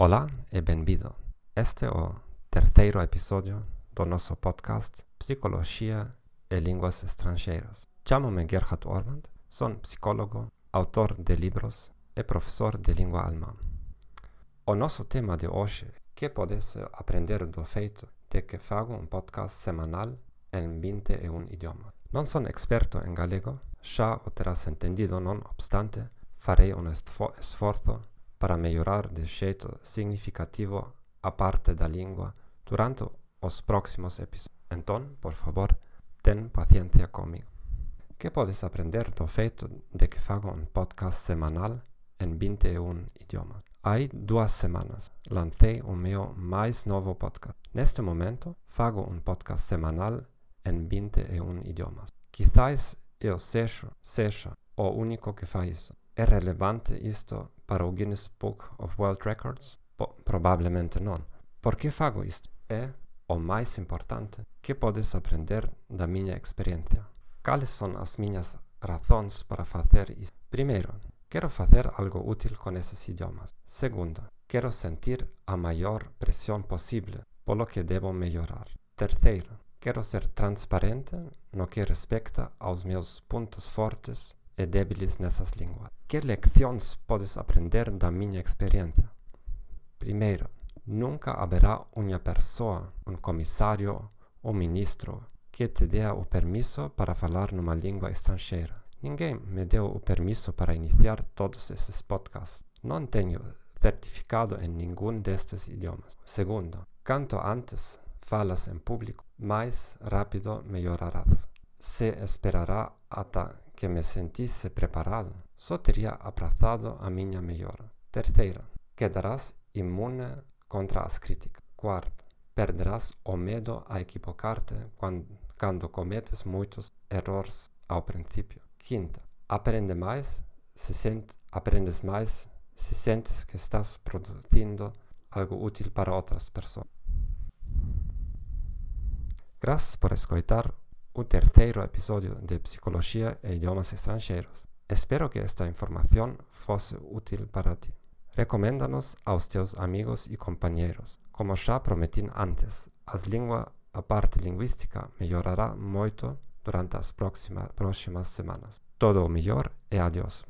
Olá e bem-vindo. Este é o terceiro episódio do nosso podcast Psicologia e Línguas Estrangeiras. Chamo-me Gerhard Ormand, sou psicólogo, autor de livros e professor de língua alemã. O nosso tema de hoje é que aprender do feito de que faço um podcast semanal em 21 idiomas. Não sou experto em galego, já o terás entendido, não obstante, farei um esforço para melhorar de jeito significativo a parte da língua durante os próximos episódios. Então, por favor, ten paciência comigo. Que podes aprender do feito de que faço um podcast semanal em 21 idiomas? Há duas semanas lancei o meu mais novo podcast. Neste momento, faço um podcast semanal em 21 idiomas. Quizás eu seja, seja o único que faz isso. É relevante isto para o Guinness Book of World Records? Po provavelmente não. Por que faço isto? É o mais importante que podes aprender da minha experiência. Quais são as minhas razões para fazer isso? Primeiro, quero fazer algo útil com esses idiomas. Segundo, quero sentir a maior pressão possível, pelo que devo melhorar. Terceiro, quero ser transparente no que respeita aos meus pontos fortes e débiles nessas línguas. Que lições podes aprender da minha experiência? Primeiro, nunca haverá uma pessoa, um comissário ou ministro que te dê o permisso para falar numa língua estrangeira. Ninguém me deu o permisso para iniciar todos esses podcasts. Não tenho certificado em nenhum destes idiomas. Segundo, quanto antes falas em público, mais rápido melhorarás. Se esperará até que me sentisse preparado, só teria apraçado a minha melhora. Terceira, quedarás imune contra as críticas. Quarta, perderás o medo a equivocar-te quando, quando cometes muitos erros ao princípio. Quinta, aprende mais se sente, aprendes mais se sentes que estás produzindo algo útil para outras pessoas. Graças por escutar o terceiro episódio de Psicologia e Idiomas Estrangeiros. Espero que esta informação fosse útil para ti. Recomenda-nos aos teus amigos e companheiros. Como já prometi antes, as língua, a parte linguística melhorará muito durante as próximas, semanas. Todo o melhor e adeus.